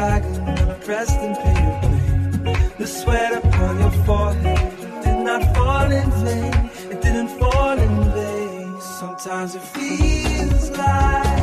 dragon, dressed in painted blue. The sweat upon your forehead did not fall in vain. It didn't fall in vain. Sometimes it feels like.